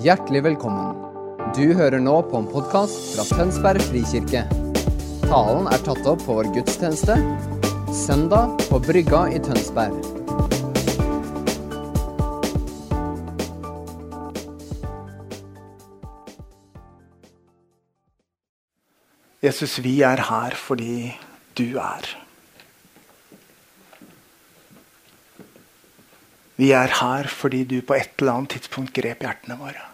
Hjertelig velkommen. Du hører nå på en podkast fra Tønsberg frikirke. Talen er tatt opp på vår gudstjeneste søndag på Brygga i Tønsberg. Jesus, vi er her fordi du er. Vi er her fordi du på et eller annet tidspunkt grep hjertene våre.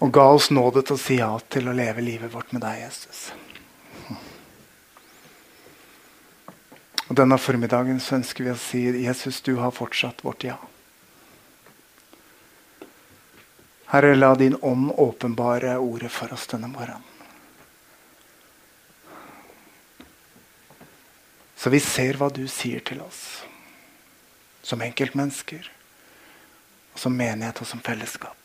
Og ga oss nåde til å si ja til å leve livet vårt med deg, Jesus. Og Denne formiddagen så ønsker vi å si Jesus, du har fortsatt vårt ja. Herre, la din ånd åpenbare ordet for oss denne morgenen. Så vi ser hva du sier til oss. Som enkeltmennesker, som menighet og som fellesskap.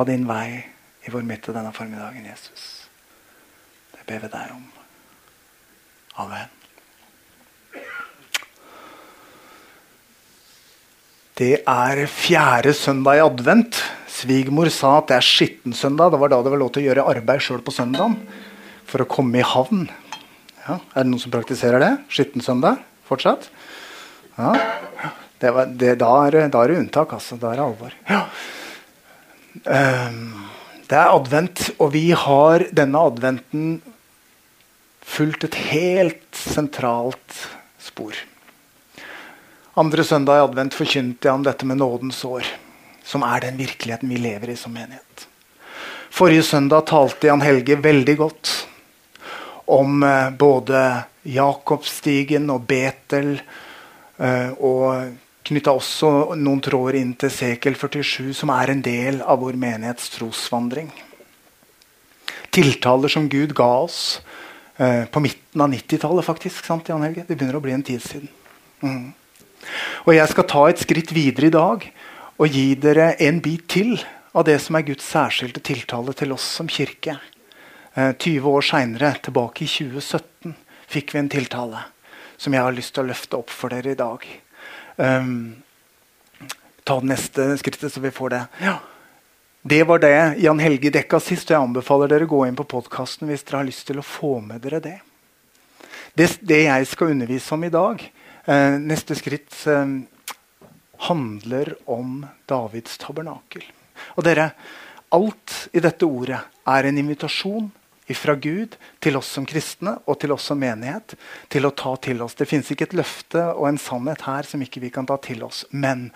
Ha din vei i vår midte denne formiddagen, Jesus. Det ber vi deg om. Amen. Det er fjerde søndag i advent. Svigermor sa at det er skittensøndag. Det var da det var lov til å gjøre arbeid sjøl på søndagen for å komme i havn. Ja, er det noen som praktiserer det? Skittensøndag fortsatt? Ja. Det var, det, da, er, da, er, det unntak, altså. Da er det alvor. Ja. Um, det er advent, og vi har denne adventen fulgt et helt sentralt spor. Andre søndag i advent forkynte jeg om dette med nådens år, som er den virkeligheten vi lever i som menighet. Forrige søndag talte Jan Helge veldig godt om eh, både Jakobstigen og Betel. Eh, og knytta også noen tråder inn til Sekel 47, som er en del av vår menighets trosvandring. Tiltaler som Gud ga oss eh, på midten av 90-tallet, faktisk. sant, Jan Helge? Det begynner å bli en tid siden. Mm. Og jeg skal ta et skritt videre i dag og gi dere en bit til av det som er Guds særskilte tiltale til oss som kirke. 20 eh, år seinere, tilbake i 2017, fikk vi en tiltale som jeg har lyst til å løfte opp for dere i dag. Um, ta det neste skrittet, så vi får det. Ja. Det var det Jan Helge dekka sist, og jeg anbefaler dere å gå inn på podkasten hvis dere har lyst til å få med dere det. Det, det jeg skal undervise om i dag, Eh, neste skritt eh, handler om Davids tabernakel. Og dere, alt i dette ordet er en invitasjon fra Gud til oss som kristne og til oss som menighet til å ta til oss. Det fins ikke et løfte og en sannhet her som ikke vi kan ta til oss. Men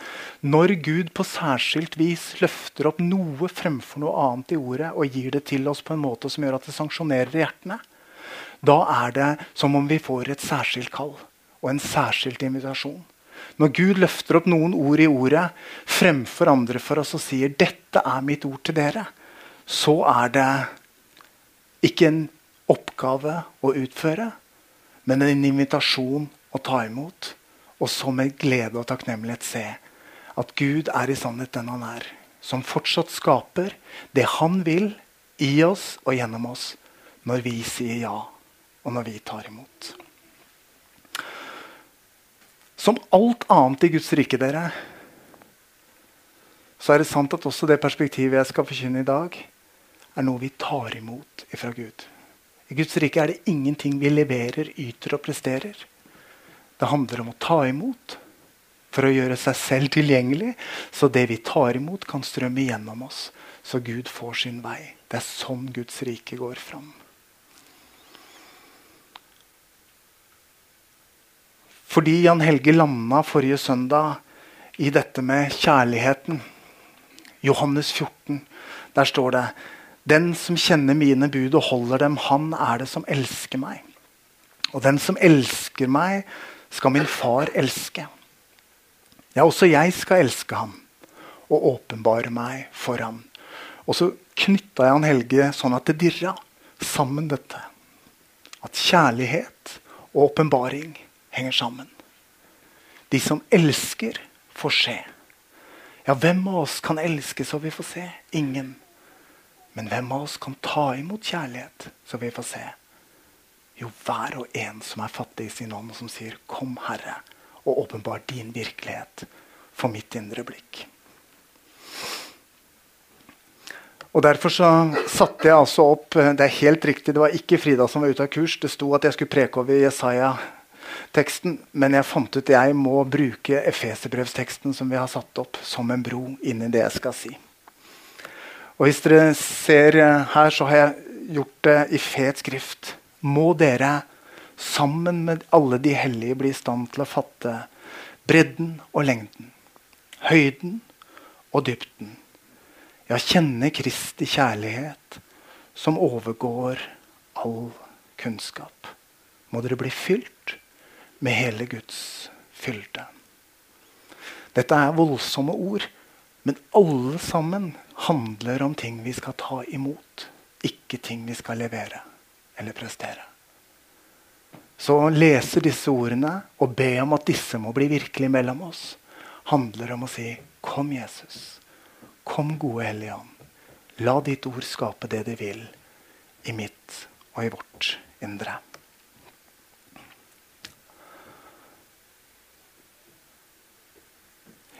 når Gud på særskilt vis løfter opp noe fremfor noe annet i ordet og gir det til oss på en måte som gjør at det sanksjonerer hjertene, da er det som om vi får et særskilt kall og en særskilt invitasjon. Når Gud løfter opp noen ord i ordet fremfor andre for oss og sier 'dette er mitt ord til dere', så er det ikke en oppgave å utføre, men en invitasjon å ta imot. Og så med glede og takknemlighet se at Gud er i sannhet den han er. Som fortsatt skaper det han vil i oss og gjennom oss når vi sier ja, og når vi tar imot. Som alt annet i Guds rike, dere, så er det sant at også det perspektivet jeg skal forkynne i dag, er noe vi tar imot fra Gud. I Guds rike er det ingenting vi leverer, yter og presterer. Det handler om å ta imot for å gjøre seg selv tilgjengelig, så det vi tar imot, kan strømme gjennom oss, så Gud får sin vei. Det er sånn Guds rike går fram. Fordi Jan Helge landa forrige søndag i dette med kjærligheten. Johannes 14, der står det Den som kjenner mine bud og holder dem, han er det som elsker meg. Og den som elsker meg, skal min far elske. Ja, også jeg skal elske ham og åpenbare meg for ham. Og så knytta han, Helge sånn at det dirra sammen dette. At kjærlighet og åpenbaring henger sammen. De som elsker, får se. Ja, hvem av oss kan elske så vi får se? Ingen. Men hvem av oss kan ta imot kjærlighet så vi får se? Jo, hver og en som er fattig i sin ånd, som sier 'Kom, Herre', og åpenbar din virkelighet for mitt indre blikk. Og Derfor så satte jeg altså opp Det er helt riktig, det var ikke Frida som var ute av kurs. Det sto at jeg skulle preke over Jesaja-teksten, men jeg fant ut at jeg må bruke Efeserbrevsteksten som vi har satt opp, som en bro inn i det jeg skal si. Og Hvis dere ser her, så har jeg gjort det i fet skrift. Må dere sammen med alle de hellige bli i stand til å fatte bredden og lengden, høyden og dybden ja, kjenne Kristi kjærlighet, som overgår all kunnskap. Må dere bli fylt med hele Guds fylde. Dette er voldsomme ord, men alle sammen handler om ting vi skal ta imot, ikke ting vi skal levere eller prestere. Så å lese disse ordene og be om at disse må bli virkelig mellom oss, handler om å si 'Kom, Jesus'. Kom, gode Hellige Ånd. La ditt ord skape det det vil i mitt og i vårt indre.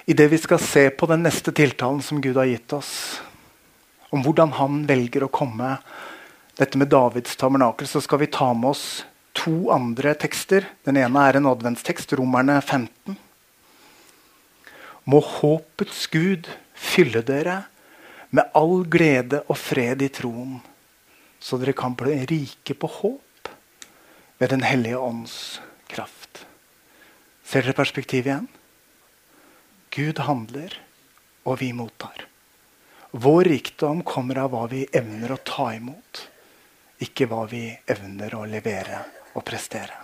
I det vi skal se på den neste tiltalen som Gud har gitt oss, om hvordan han velger å komme dette med Davids tabernakel, så skal vi ta med oss to andre tekster. Den ene er en adventstekst, Romerne 15. Må håpets Gud fylle dere med all glede og fred i troen, så dere kan bli rike på håp ved Den hellige ånds kraft. Ser dere perspektivet igjen? Gud handler, og vi mottar. Vår rikdom kommer av hva vi evner å ta imot, ikke hva vi evner å levere og prestere.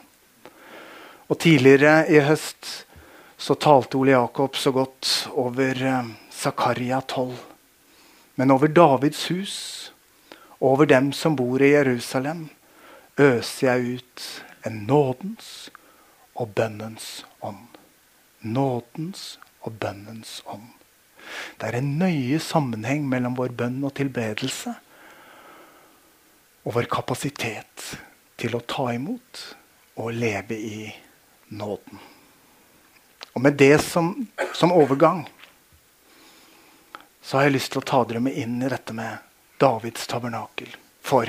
Og Tidligere i høst så talte Ole Jakob så godt over eh, Zakaria 12. Men over Davids hus, over dem som bor i Jerusalem, øser jeg ut en nådens og bønnens ånd. Nådens og bønnens ånd. Det er en nøye sammenheng mellom vår bønn og tilbedelse og vår kapasitet til å ta imot og leve i nåden. Og med det som, som overgang så har jeg lyst til å ta dere med inn i dette med Davids tabernakel. For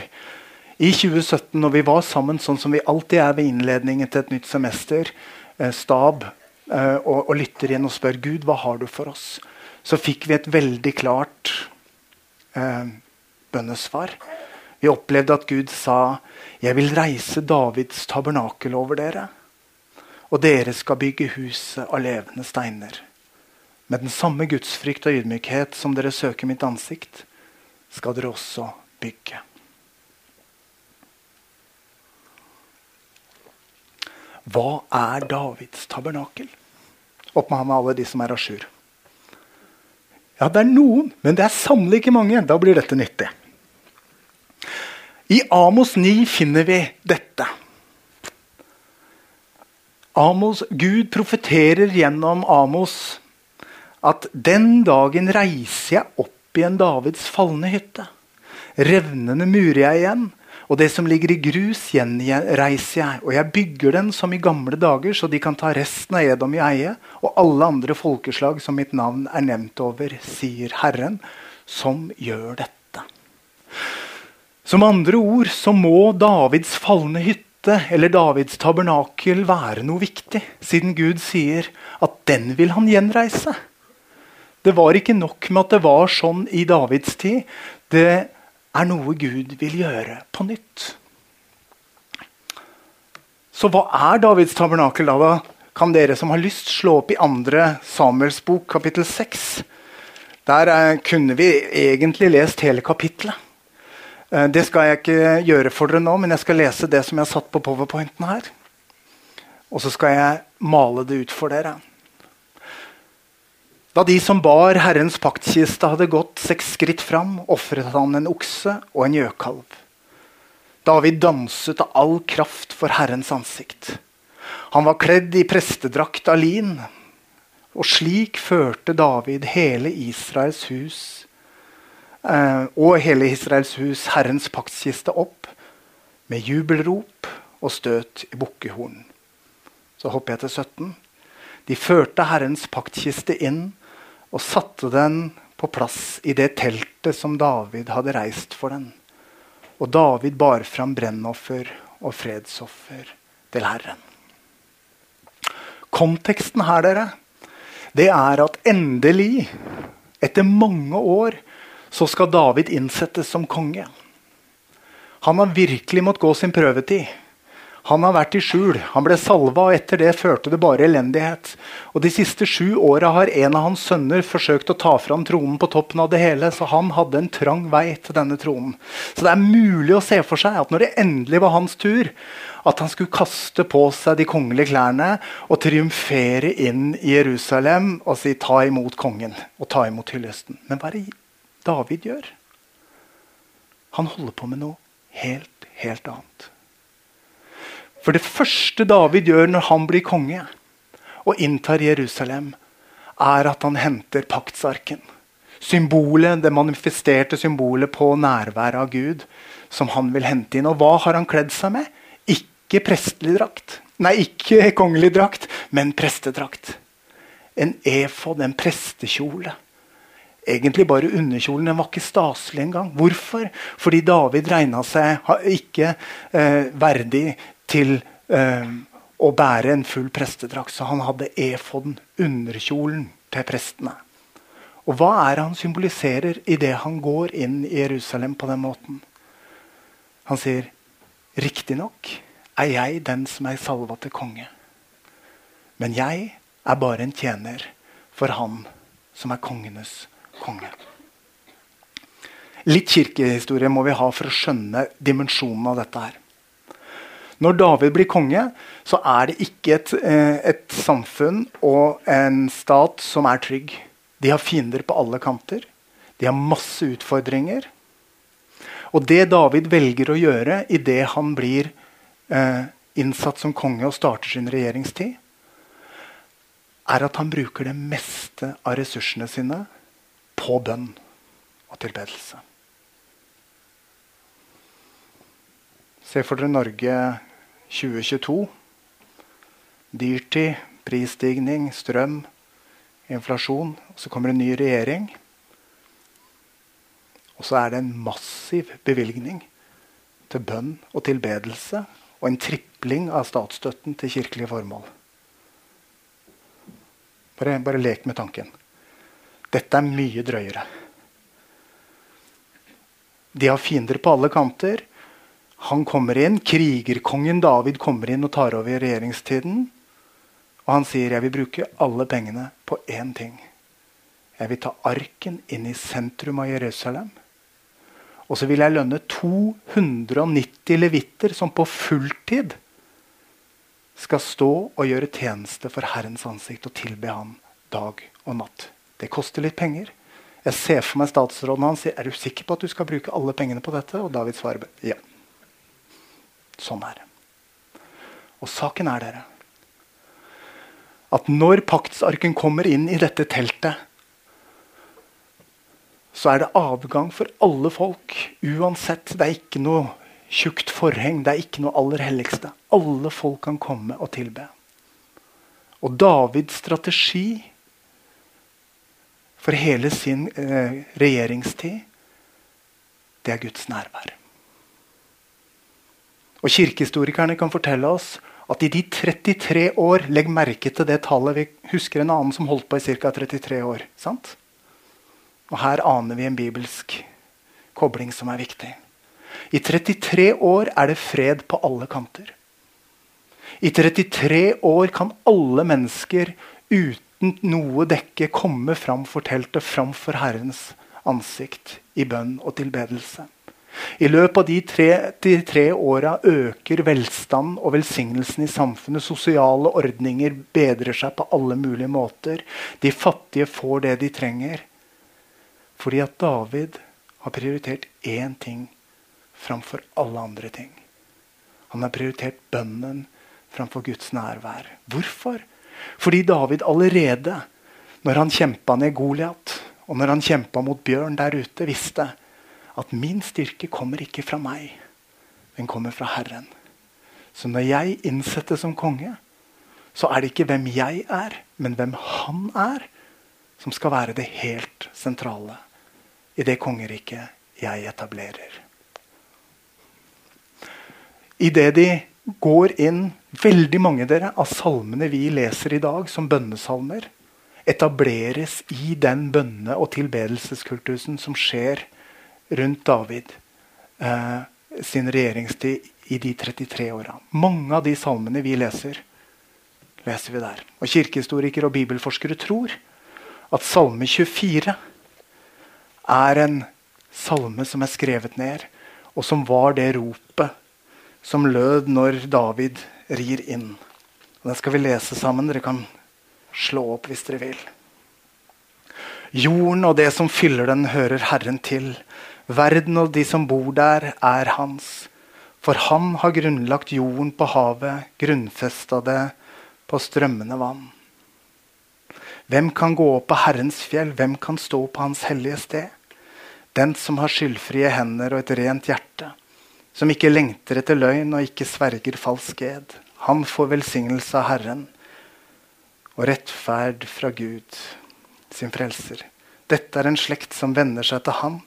i 2017, når vi var sammen sånn som vi alltid er ved innledningen til et nytt semester, eh, stab, og, og, lytter igjen og spør Gud, hva har du for oss? Så fikk vi et veldig klart eh, bønnesvar. Vi opplevde at Gud sa, 'Jeg vil reise Davids tabernakel over dere.' 'Og dere skal bygge huset av levende steiner.' Med den samme gudsfrykt og ydmykhet som dere søker mitt ansikt, skal dere også bygge. Hva er Davids tabernakel? Opp med ham med alle de som er à jour. Ja, det er noen, men det er sannelig ikke mange. Da blir dette nyttig. I Amos 9 finner vi dette. Amos, Gud profeterer gjennom Amos at den dagen reiser jeg opp igjen Davids falne hytte. Revnende murer jeg igjen, og det som ligger i grus, gjenreiser jeg. Og jeg bygger den som i gamle dager, så de kan ta resten av Edom i eie, og alle andre folkeslag som mitt navn er nevnt over, sier Herren, som gjør dette. Som andre ord så må Davids falne hytte eller Davids tabernakel være noe viktig, siden Gud sier at den vil han gjenreise. Det var ikke nok med at det var sånn i Davids tid. Det er noe Gud vil gjøre på nytt. Så hva er Davids tabernakel da? Kan dere som har lyst, slå opp i andre Samuels bok, kapittel 6. Der eh, kunne vi egentlig lest hele kapittelet. Eh, det skal jeg ikke gjøre for dere nå, men jeg skal lese det som jeg har satt på powerpointen her. Og så skal jeg male det ut for dere. Da de som bar Herrens paktkiste, hadde gått seks skritt fram, ofret han en okse og en gjøkalv. David danset av all kraft for Herrens ansikt. Han var kledd i prestedrakt av lin, og slik førte David hele Israels hus eh, og hele Israels hus Herrens paktkiste opp med jubelrop og støt i bukkehorn. Så hopper jeg til 17. De førte Herrens paktkiste inn og satte den på plass i det teltet som David hadde reist for den. Og David bar fram brennoffer og fredsoffer til Herren. Konteksten her, dere, det er at endelig, etter mange år, så skal David innsettes som konge. Han har virkelig måttet gå sin prøvetid. Han har vært i skjul. Han ble salva, og etter det førte det bare elendighet. Og De siste sju åra har en av hans sønner forsøkt å ta fram tronen på toppen av det hele, så han hadde en trang vei til denne tronen. Så det er mulig å se for seg at når det endelig var hans tur, at han skulle kaste på seg de kongelige klærne og triumfere inn i Jerusalem og si 'ta imot kongen' og ta imot hyllesten. Men hva er det David gjør? Han holder på med noe helt, helt annet. For det første David gjør når han blir konge og inntar Jerusalem, er at han henter paktsarken. Symbolet, Det manifesterte symbolet på nærværet av Gud som han vil hente inn. Og hva har han kledd seg med? Ikke prestelig drakt. Nei, ikke kongelig drakt, men prestedrakt. En efod, en prestekjole. Egentlig bare underkjolen. Den var ikke staselig engang. Hvorfor? Fordi David regna seg ikke eh, verdig til eh, å bære en full prestedrakt. Så han hadde efoden, underkjolen, til prestene. Og hva er det han symboliserer idet han går inn i Jerusalem på den måten? Han sier, 'Riktignok er jeg den som er salva til konge.' 'Men jeg er bare en tjener for han som er kongenes konge.' Litt kirkehistorie må vi ha for å skjønne dimensjonen av dette her. Når David blir konge, så er det ikke et, eh, et, samfunn og en stat som er trygg. De har fiender på alle kanter. De har masse utfordringer. Og det David velger å gjøre idet han blir eh, innsatt som konge og starter sin regjeringstid, er at han bruker det meste av ressursene sine på bønn og tilbedelse. Se for dere Norge 2022. Dyrtid, prisstigning, strøm, inflasjon. Og så kommer en ny regjering. Og så er det en massiv bevilgning til bønn og tilbedelse. Og en tripling av statsstøtten til kirkelige formål. Bare, bare lek med tanken. Dette er mye drøyere. De har fiender på alle kanter. Han kommer inn, Krigerkongen David kommer inn og tar over regjeringstiden. Og han sier jeg vil bruke alle pengene på én ting. Jeg vil ta arken inn i sentrum av Jerusalem. Og så vil jeg lønne 290 levitter som på fulltid skal stå og gjøre tjeneste for Herrens ansikt og tilbe ham dag og natt. Det koster litt penger. Jeg ser for meg statsråden hans sier er du sikker på at du skal bruke alle pengene på dette. Og David svarer ja. Sånn er det. Og saken er dere at når paktsarken kommer inn i dette teltet, så er det avgang for alle folk. Uansett. Det er ikke noe tjukt forheng. Det er ikke noe aller helligste. Alle folk kan komme og tilbe. Og Davids strategi for hele sin eh, regjeringstid, det er Guds nærvær. Og Kirkehistorikerne kan fortelle oss at i de 33 år Legg merke til det tallet. Vi husker en annen som holdt på i ca. 33 år. sant? Og Her aner vi en bibelsk kobling som er viktig. I 33 år er det fred på alle kanter. I 33 år kan alle mennesker uten noe dekke komme fram for teltet, framfor Herrens ansikt i bønn og tilbedelse. I løpet av de tre, de tre åra øker velstand og velsignelsen i samfunnet. Sosiale ordninger bedrer seg på alle mulige måter. De fattige får det de trenger. Fordi at David har prioritert én ting framfor alle andre ting. Han har prioritert bønnen framfor Guds nærvær. Hvorfor? Fordi David allerede, når han kjempa ned Goliat, og når han kjempa mot bjørn der ute, visste at min styrke kommer ikke fra meg, den kommer fra Herren. Så når jeg innsettes som konge, så er det ikke hvem jeg er, men hvem han er, som skal være det helt sentrale i det kongeriket jeg etablerer. Idet de går inn, veldig mange dere, av salmene vi leser i dag som bønnesalmer, etableres i den bønne- og tilbedelseskultusen som skjer rundt David eh, sin regjeringstid i de 33 åra. Mange av de salmene vi leser, leser vi der. Og Kirkehistorikere og bibelforskere tror at salme 24 er en salme som er skrevet ned, og som var det ropet som lød når David rir inn. Og Den skal vi lese sammen. Dere kan slå opp hvis dere vil. Jorden og det som fyller den, hører Herren til. Verden og de som bor der, er hans. For han har grunnlagt jorden på havet, grunnfesta det på strømmende vann. Hvem kan gå opp på Herrens fjell, hvem kan stå på Hans hellige sted? Den som har skyldfrie hender og et rent hjerte, som ikke lengter etter løgn og ikke sverger falsk ed. Han får velsignelse av Herren og rettferd fra Gud, sin frelser. Dette er en slekt som venner seg til Han,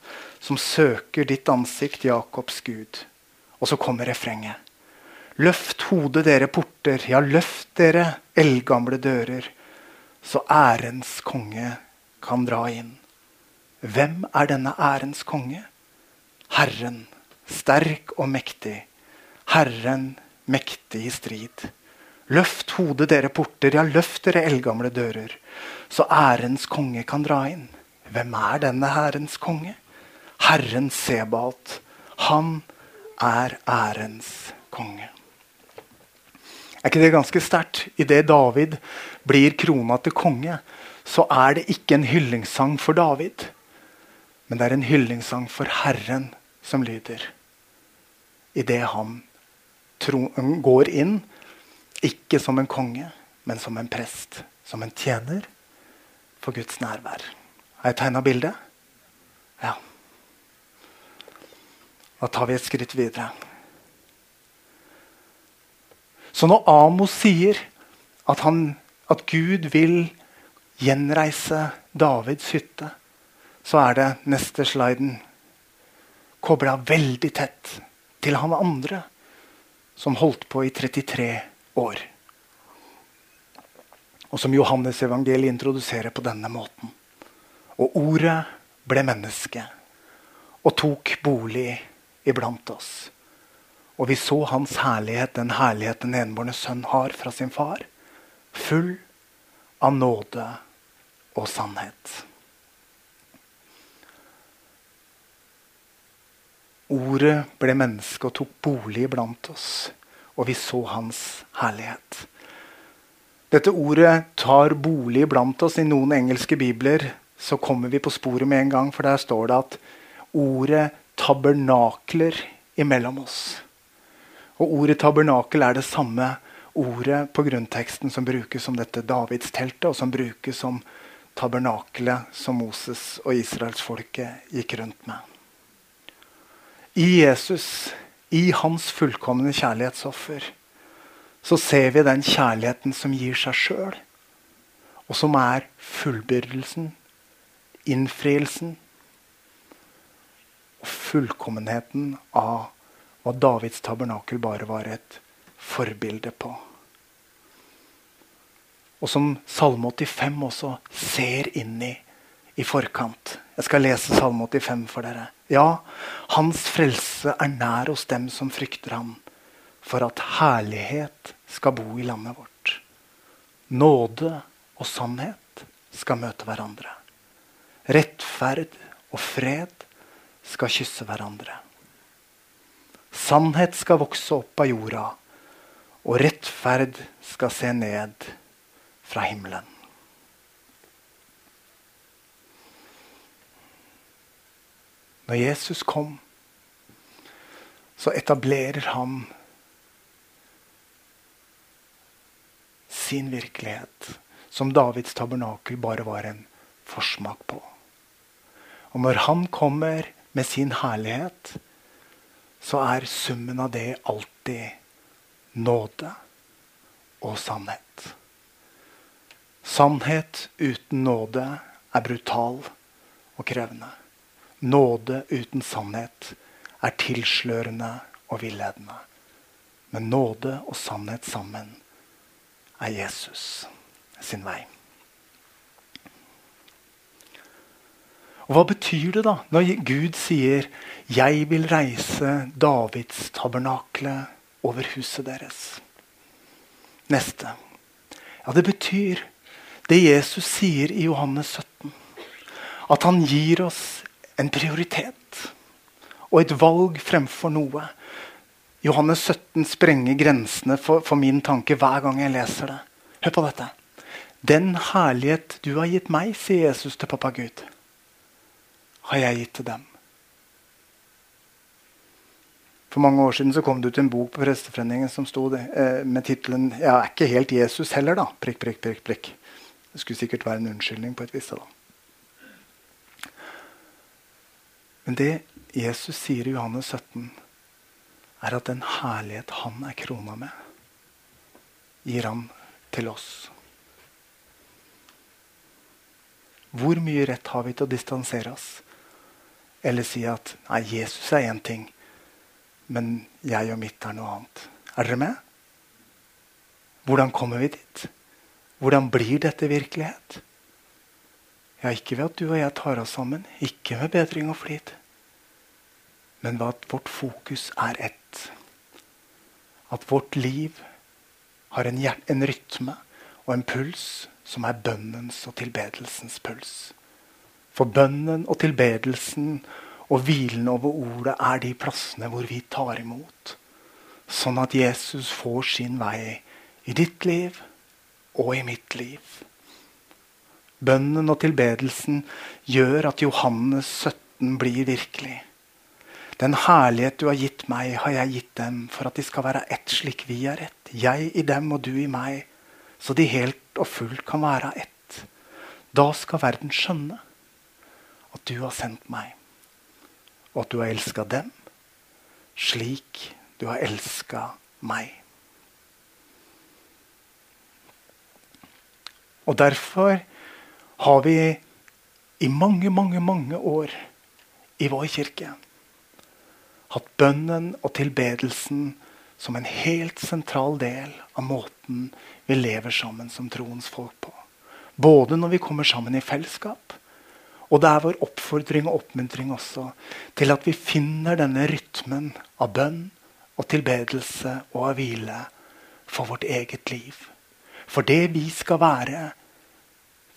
som søker ditt ansikt, Jakobs Gud. Og så kommer refrenget. Løft hodet, dere porter, ja, løft dere eldgamle dører, så ærens konge kan dra inn. Hvem er denne ærens konge? Herren, sterk og mektig. Herren, mektig i strid. Løft hodet, dere porter, ja, løft dere eldgamle dører, så ærens konge kan dra inn. Hvem er denne ærens konge? Herren Sebalt. Han er ærens konge. Er ikke det ganske sterkt? Idet David blir krona til konge, så er det ikke en hyllingssang for David, men det er en hyllingssang for Herren som lyder. Idet han går inn, ikke som en konge, men som en prest, som en tjener for Guds nærvær. Har jeg tegna bildet? Ja. Da tar vi et skritt videre. Så når Amos sier at, han, at Gud vil gjenreise Davids hytte, så er det neste sliden kobla veldig tett til han andre som holdt på i 33 år. Og som Johannes evangeliet introduserer på denne måten. Og ordet ble menneske og tok bolig iblant oss. Og vi så hans herlighet, den herlighet den enbårne sønn har fra sin far. Full av nåde og sannhet. Ordet ble menneske og tok bolig iblant oss, og vi så hans herlighet. Dette ordet tar bolig iblant oss i noen engelske bibler så kommer vi på sporet med en gang, for der står det at ordet tabernakler imellom oss. Og Ordet tabernakel er det samme ordet på grunnteksten som brukes som dette Davidsteltet, og som brukes som tabernakelet som Moses og israelsfolket gikk rundt med. I Jesus, i hans fullkomne kjærlighetsoffer, så ser vi den kjærligheten som gir seg sjøl, og som er fullbyrdelsen innfrielsen fullkommenheten av hva Davids tabernakel bare var et forbilde på. Og som Salme 85 også ser inn i i forkant. Jeg skal lese Salme 85 for dere. Ja, hans frelse er nær hos dem som frykter ham, for at herlighet skal bo i landet vårt. Nåde og sannhet skal møte hverandre. Rettferd og fred skal kysse hverandre. Sannhet skal vokse opp av jorda, og rettferd skal se ned fra himmelen. Når Jesus kom, så etablerer han sin virkelighet, som Davids tabernakel bare var en forsmak på. Og når han kommer med sin herlighet, så er summen av det alltid nåde og sannhet. Sannhet uten nåde er brutal og krevende. Nåde uten sannhet er tilslørende og villedende. Men nåde og sannhet sammen er Jesus sin vei. Og Hva betyr det da når Gud sier 'Jeg vil reise Davids tabernakle over huset deres'? Neste. Ja, Det betyr det Jesus sier i Johannes 17. At han gir oss en prioritet og et valg fremfor noe. Johannes 17 sprenger grensene for, for min tanke hver gang jeg leser det. Hør på dette. Den herlighet du har gitt meg, sier Jesus til pappa Gud, har jeg gitt til dem. For mange år siden så kom det ut en bok på Presteforeningen som sto det, eh, med tittelen 'Jeg er ikke helt Jesus heller', da. Prikk, prikk, prikk, prikk. Det skulle sikkert være en unnskyldning på et vis. da. Men det Jesus sier i Johannes 17, er at den herlighet han er krona med, gir han til oss. Hvor mye rett har vi til å distansere oss? Eller si at nei, Jesus er én ting, men jeg og mitt er noe annet. Er dere med? Hvordan kommer vi dit? Hvordan blir dette virkelighet? Ja, ikke ved at du og jeg tar oss sammen, ikke med bedring og flid, men ved at vårt fokus er ett. At vårt liv har en, en rytme og en puls som er bønnens og tilbedelsens puls. For bønnen og tilbedelsen og hvilen over ordet er de plassene hvor vi tar imot. Sånn at Jesus får sin vei i ditt liv og i mitt liv. Bønnen og tilbedelsen gjør at Johannes 17 blir virkelig. Den herlighet du har gitt meg, har jeg gitt dem for at de skal være ett slik vi er ett. Jeg i dem og du i meg, så de helt og fullt kan være ett. Da skal verden skjønne at du har sendt meg, og at du har elska dem slik du har elska meg. Og derfor har vi i mange, mange, mange år i vår kirke hatt bønnen og tilbedelsen som en helt sentral del av måten vi lever sammen som troens folk på. Både når vi kommer sammen i fellesskap, og det er vår oppfordring og oppmuntring også til at vi finner denne rytmen av bønn og tilbedelse og av hvile for vårt eget liv. For det vi skal være,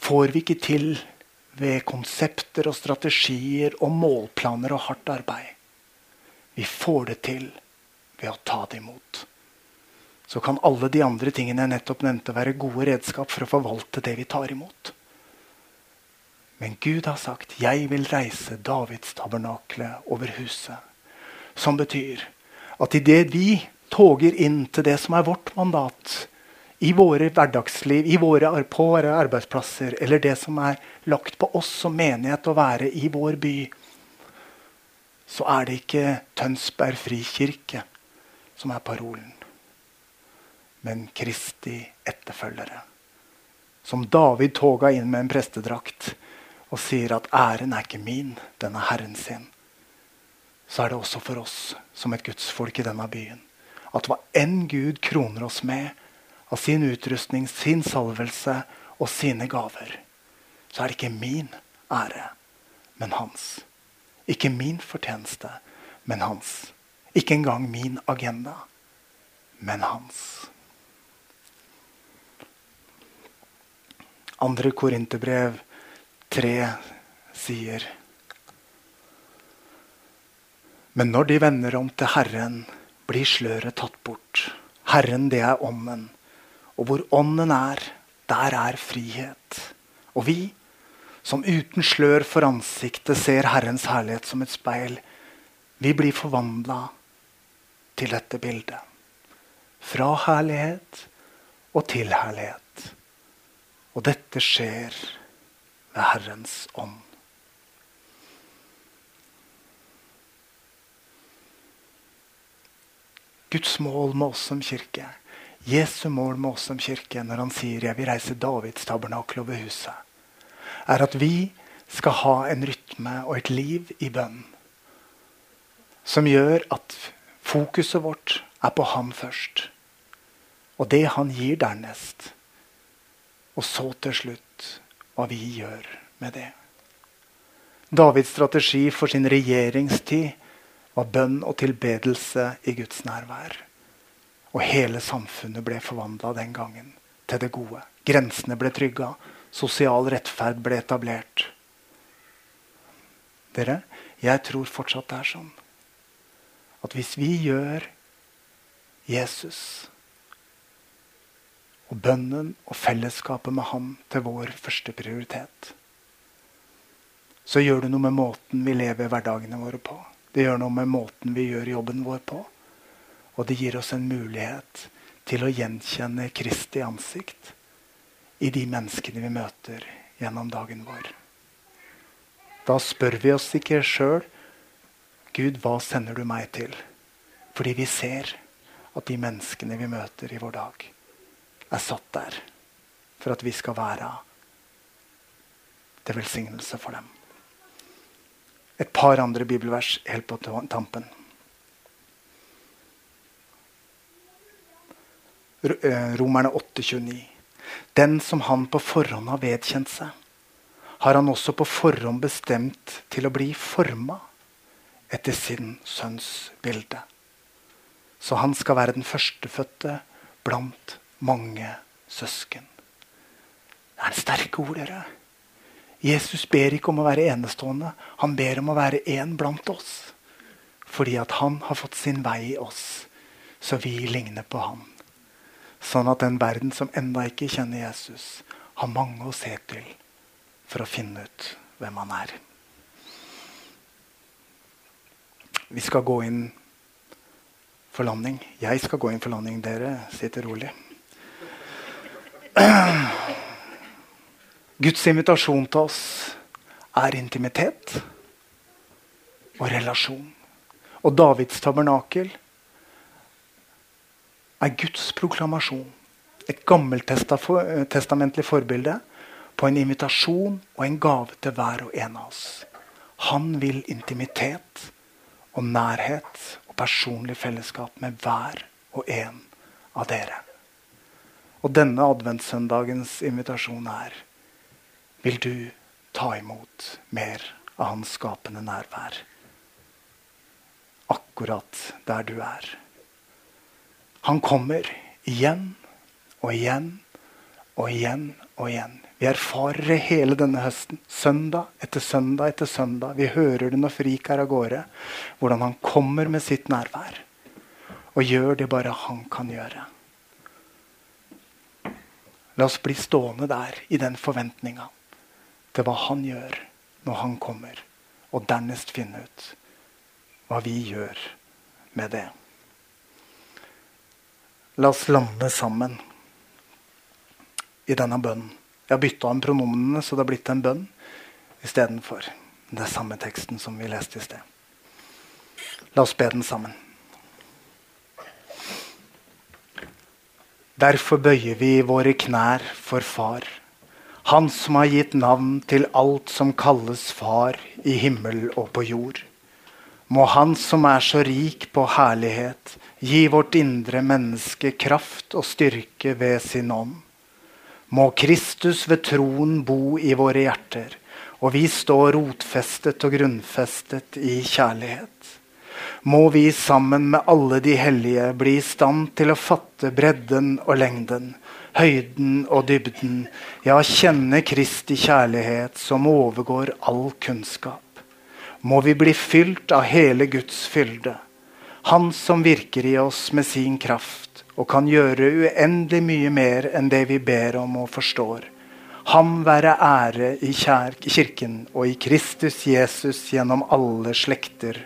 får vi ikke til ved konsepter og strategier og målplaner og hardt arbeid. Vi får det til ved å ta det imot. Så kan alle de andre tingene jeg nettopp nevnte, være gode redskap for å forvalte det vi tar imot. Men Gud har sagt 'Jeg vil reise Davids tabernakle over huset'. Som betyr at idet vi toger inn til det som er vårt mandat i våre hverdagsliv, i våre, på våre arbeidsplasser, eller det som er lagt på oss som menighet å være i vår by, så er det ikke Tønsberg frikirke som er parolen, men Kristi etterfølgere. Som David toga inn med en prestedrakt og sier at æren er ikke min, den er Herren sin, så er det også for oss som et gudsfolk i denne byen at hva enn Gud kroner oss med av sin utrustning, sin salvelse og sine gaver, så er det ikke min ære, men hans. Ikke min fortjeneste, men hans. Ikke engang min agenda, men hans. Andre Korinterbrev 3 sier Men når de vender om til Herren, blir sløret tatt bort. Herren, det er Ånden. Og hvor Ånden er, der er frihet. Og vi, som uten slør for ansiktet ser Herrens herlighet som et speil, vi blir forvandla til dette bildet. Fra herlighet og til herlighet. Og dette skjer ved Herrens ånd. Guds mål med oss som kirke Jesu mål med oss som kirke når han sier 'jeg vil reise Davids tabernakel over huset', er at vi skal ha en rytme og et liv i bønn som gjør at fokuset vårt er på Han først. Og det Han gir dernest. Og så til slutt hva vi gjør med det. Davids strategi for sin regjeringstid var bønn og tilbedelse i Guds nærvær. Og hele samfunnet ble forvandla den gangen til det gode. Grensene ble trygga. Sosial rettferd ble etablert. Dere, jeg tror fortsatt det er sånn at hvis vi gjør Jesus og bønnen og fellesskapet med ham til vår første prioritet, så gjør det noe med måten vi lever hverdagene våre på. Det gjør noe med måten vi gjør jobben vår på. Og det gir oss en mulighet til å gjenkjenne Kristi ansikt i de menneskene vi møter gjennom dagen vår. Da spør vi oss ikke sjøl Gud, hva sender du meg til? Fordi vi ser at de menneskene vi møter i vår dag, er satt der for at vi skal være til velsignelse for dem. Et par andre bibelvers helt på tampen. Eh, Romerne 8,29. Den som han på forhånd har vedkjent seg, har han også på forhånd bestemt til å bli forma etter sin sønns bilde. Så han skal være den førstefødte blant mange søsken. Det er sterke ord, dere. Jesus ber ikke om å være enestående. Han ber om å være en blant oss. Fordi at han har fått sin vei i oss, så vi ligner på han. Sånn at den verden som ennå ikke kjenner Jesus, har mange å se til for å finne ut hvem han er. Vi skal gå inn for landing. Jeg skal gå inn for landing. Dere sitter rolig. Guds invitasjon til oss er intimitet og relasjon. Og Davids tabernakel er Guds proklamasjon. Et gammeltestamentlig forbilde på en invitasjon og en gave til hver og en av oss. Han vil intimitet og nærhet og personlig fellesskap med hver og en av dere. Og denne adventssøndagens invitasjon er Vil du ta imot mer av hans skapende nærvær? Akkurat der du er. Han kommer igjen og igjen og igjen og igjen. Vi erfarer det hele denne høsten. Søndag etter søndag etter søndag. Vi hører det når Frik er av gårde. Hvordan han kommer med sitt nærvær. Og gjør det bare han kan gjøre. La oss bli stående der i den forventninga til hva han gjør når han kommer. Og dernest finne ut hva vi gjør med det. La oss lande sammen i denne bønnen. Jeg har bytta om pronomenene, så det har blitt en bønn istedenfor. Det samme teksten som vi leste i sted. La oss be den sammen. Derfor bøyer vi våre knær for Far, Han som har gitt navn til alt som kalles Far i himmel og på jord. Må Han som er så rik på herlighet, gi vårt indre menneske kraft og styrke ved sin ånd må Kristus ved troen bo i våre hjerter, og vi stå rotfestet og grunnfestet i kjærlighet. Må vi sammen med alle de hellige bli i stand til å fatte bredden og lengden, høyden og dybden, ja, kjenne Kristi kjærlighet som overgår all kunnskap. Må vi bli fylt av hele Guds fylde, Han som virker i oss med sin kraft og kan gjøre uendelig mye mer enn det vi ber om og forstår. Ham være ære i kirken og i Kristus Jesus gjennom alle slekter